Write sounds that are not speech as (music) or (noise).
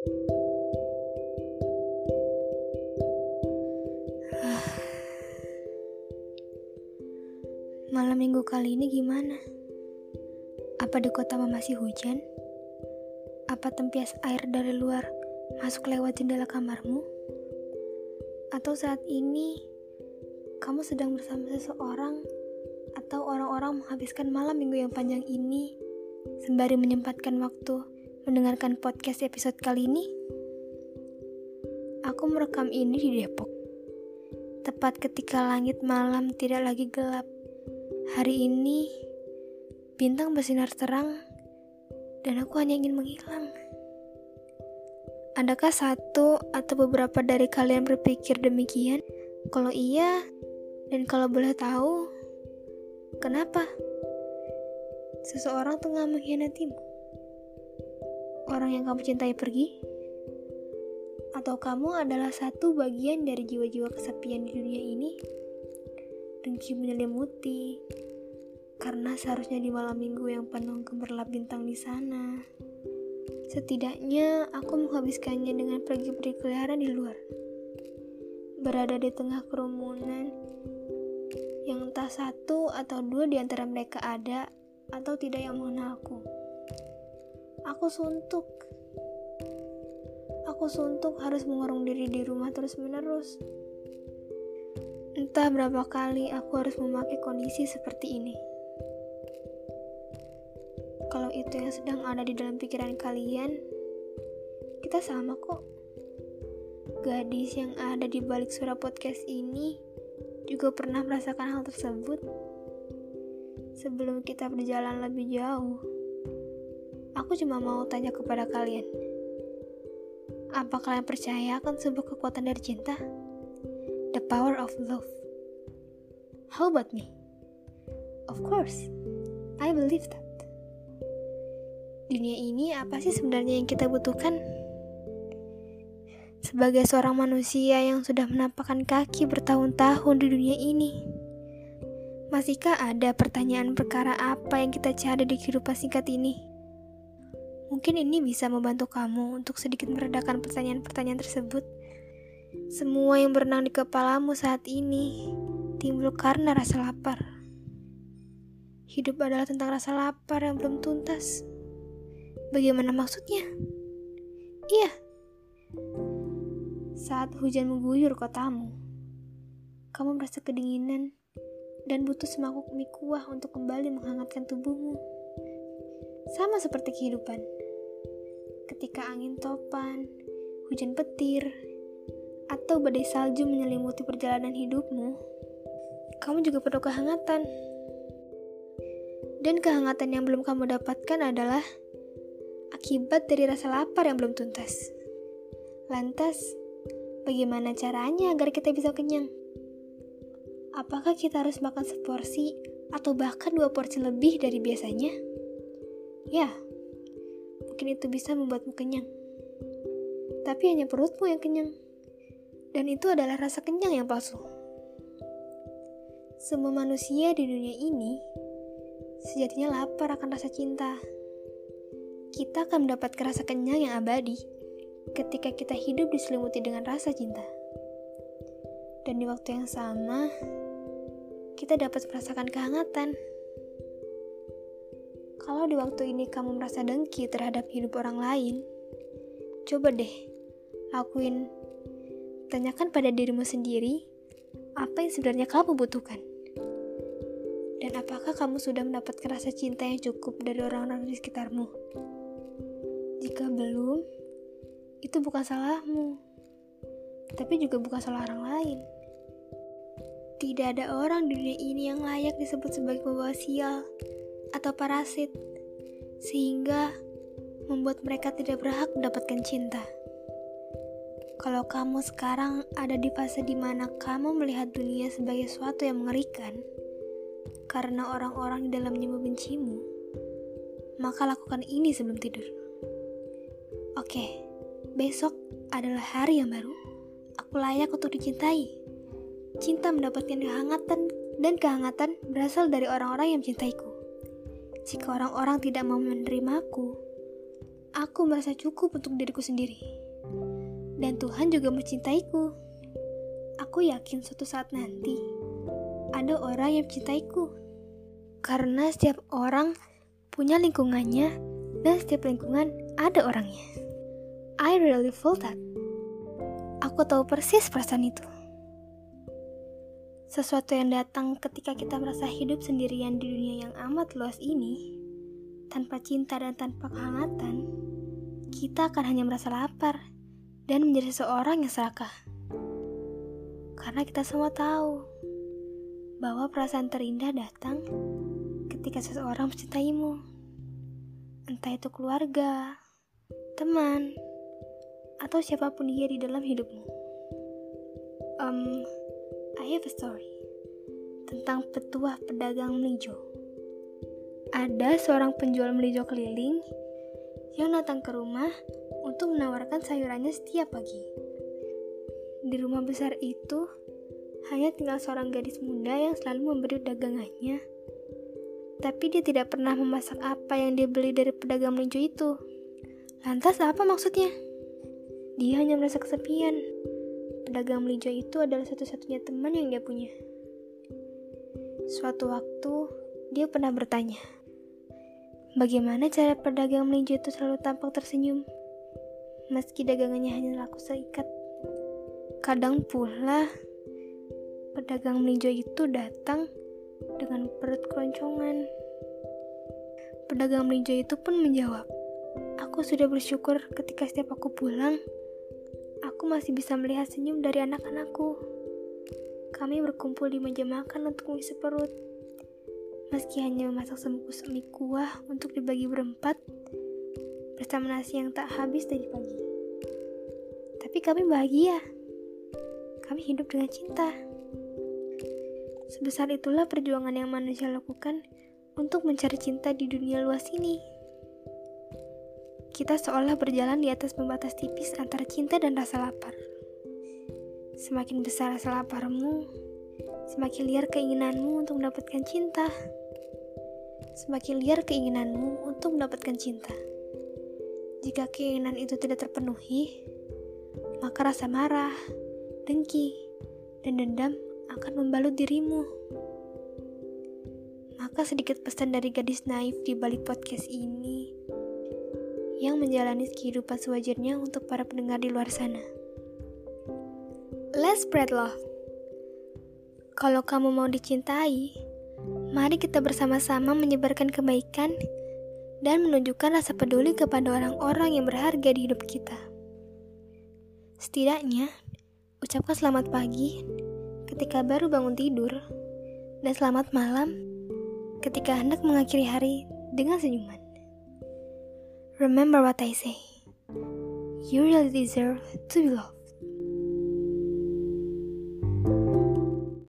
(sighs) Malam minggu kali ini gimana? Apa di kota masih hujan? Apa tempias air dari luar masuk lewat jendela kamarmu? Atau saat ini kamu sedang bersama seseorang atau orang-orang menghabiskan malam minggu yang panjang ini sembari menyempatkan waktu mendengarkan podcast episode kali ini? Aku merekam ini di Depok. Tepat ketika langit malam tidak lagi gelap. Hari ini bintang bersinar terang dan aku hanya ingin menghilang. Adakah satu atau beberapa dari kalian berpikir demikian? Kalau iya, dan kalau boleh tahu, kenapa? Seseorang tengah mengkhianatimu. Orang yang kamu cintai pergi? Atau kamu adalah satu bagian dari jiwa-jiwa kesepian di dunia ini? Dengki menyelimuti, karena seharusnya di malam minggu yang penuh gemerlap bintang di sana. Setidaknya aku menghabiskannya dengan pergi berkeliaran di luar. Berada di tengah kerumunan yang entah satu atau dua di antara mereka ada atau tidak yang mengenalku. Aku suntuk. Aku suntuk harus mengurung diri di rumah terus-menerus. Entah berapa kali aku harus memakai kondisi seperti ini. Kalau itu yang sedang ada di dalam pikiran kalian, kita sama kok. Gadis yang ada di balik suara podcast ini juga pernah merasakan hal tersebut. Sebelum kita berjalan lebih jauh, aku cuma mau tanya kepada kalian. Apa kalian percaya akan sebuah kekuatan dari cinta? The power of love. How about me? Of course, I believe that. Dunia ini apa sih sebenarnya yang kita butuhkan? Sebagai seorang manusia yang sudah menapakkan kaki bertahun-tahun di dunia ini, masihkah ada pertanyaan perkara apa yang kita cari di kehidupan singkat ini? Mungkin ini bisa membantu kamu untuk sedikit meredakan pertanyaan-pertanyaan tersebut. Semua yang berenang di kepalamu saat ini timbul karena rasa lapar. Hidup adalah tentang rasa lapar yang belum tuntas. Bagaimana maksudnya? Iya, saat hujan mengguyur kotamu, kamu merasa kedinginan dan butuh semangkuk mie kuah untuk kembali menghangatkan tubuhmu. Sama seperti kehidupan. Ketika angin topan, hujan petir, atau badai salju menyelimuti perjalanan hidupmu, kamu juga perlu kehangatan. Dan kehangatan yang belum kamu dapatkan adalah akibat dari rasa lapar yang belum tuntas. Lantas, Bagaimana caranya agar kita bisa kenyang? Apakah kita harus makan seporsi atau bahkan dua porsi lebih dari biasanya? Ya, mungkin itu bisa membuatmu kenyang. Tapi hanya perutmu yang kenyang. Dan itu adalah rasa kenyang yang palsu. Semua manusia di dunia ini sejatinya lapar akan rasa cinta. Kita akan mendapatkan rasa kenyang yang abadi ketika kita hidup diselimuti dengan rasa cinta. Dan di waktu yang sama, kita dapat merasakan kehangatan. Kalau di waktu ini kamu merasa dengki terhadap hidup orang lain, coba deh lakuin. Tanyakan pada dirimu sendiri, apa yang sebenarnya kamu butuhkan. Dan apakah kamu sudah mendapatkan rasa cinta yang cukup dari orang-orang di sekitarmu? Jika belum, itu bukan salahmu, tapi juga bukan salah orang lain. Tidak ada orang di dunia ini yang layak disebut sebagai pembawa sial atau parasit, sehingga membuat mereka tidak berhak mendapatkan cinta. Kalau kamu sekarang ada di fase di mana kamu melihat dunia sebagai sesuatu yang mengerikan, karena orang-orang di dalamnya membencimu, maka lakukan ini sebelum tidur. Oke. Besok adalah hari yang baru. Aku layak untuk dicintai. Cinta mendapatkan kehangatan dan kehangatan berasal dari orang-orang yang mencintaiku. Jika orang-orang tidak mau menerimaku, aku merasa cukup untuk diriku sendiri. Dan Tuhan juga mencintaiku. Aku yakin suatu saat nanti ada orang yang mencintaiku. Karena setiap orang punya lingkungannya dan setiap lingkungan ada orangnya. I really feel that. Aku tahu persis perasaan itu. Sesuatu yang datang ketika kita merasa hidup sendirian di dunia yang amat luas ini, tanpa cinta dan tanpa kehangatan, kita akan hanya merasa lapar dan menjadi seorang yang serakah. Karena kita semua tahu bahwa perasaan terindah datang ketika seseorang mencintaimu. Entah itu keluarga, teman, atau siapa pun dia di dalam hidupmu. Um, I have a story tentang petuah pedagang melijo. Ada seorang penjual melijo keliling yang datang ke rumah untuk menawarkan sayurannya setiap pagi. Di rumah besar itu hanya tinggal seorang gadis muda yang selalu memberi dagangannya. Tapi dia tidak pernah memasak apa yang dia beli dari pedagang melijo itu. Lantas apa maksudnya? Dia hanya merasa kesepian pedagang melijo itu adalah satu-satunya teman yang dia punya. Suatu waktu, dia pernah bertanya, bagaimana cara pedagang melijo itu selalu tampak tersenyum, meski dagangannya hanya laku seikat. Kadang pula, pedagang melijo itu datang dengan perut keloncongan. Pedagang melijo itu pun menjawab, Aku sudah bersyukur ketika setiap aku pulang, aku masih bisa melihat senyum dari anak-anakku. Kami berkumpul di meja makan untuk mengisi perut. Meski hanya memasak sebungkus mie kuah untuk dibagi berempat, bersama nasi yang tak habis dari pagi. Tapi kami bahagia. Kami hidup dengan cinta. Sebesar itulah perjuangan yang manusia lakukan untuk mencari cinta di dunia luas ini kita seolah berjalan di atas pembatas tipis antara cinta dan rasa lapar. Semakin besar rasa laparmu, semakin liar keinginanmu untuk mendapatkan cinta. Semakin liar keinginanmu untuk mendapatkan cinta. Jika keinginan itu tidak terpenuhi, maka rasa marah, dengki, dan dendam akan membalut dirimu. Maka sedikit pesan dari gadis naif di balik podcast ini yang menjalani kehidupan sewajarnya untuk para pendengar di luar sana. Let's spread love. Kalau kamu mau dicintai, mari kita bersama-sama menyebarkan kebaikan dan menunjukkan rasa peduli kepada orang-orang yang berharga di hidup kita. Setidaknya, ucapkan selamat pagi ketika baru bangun tidur, dan selamat malam ketika hendak mengakhiri hari dengan senyuman. Remember what I say. You really deserve to be loved.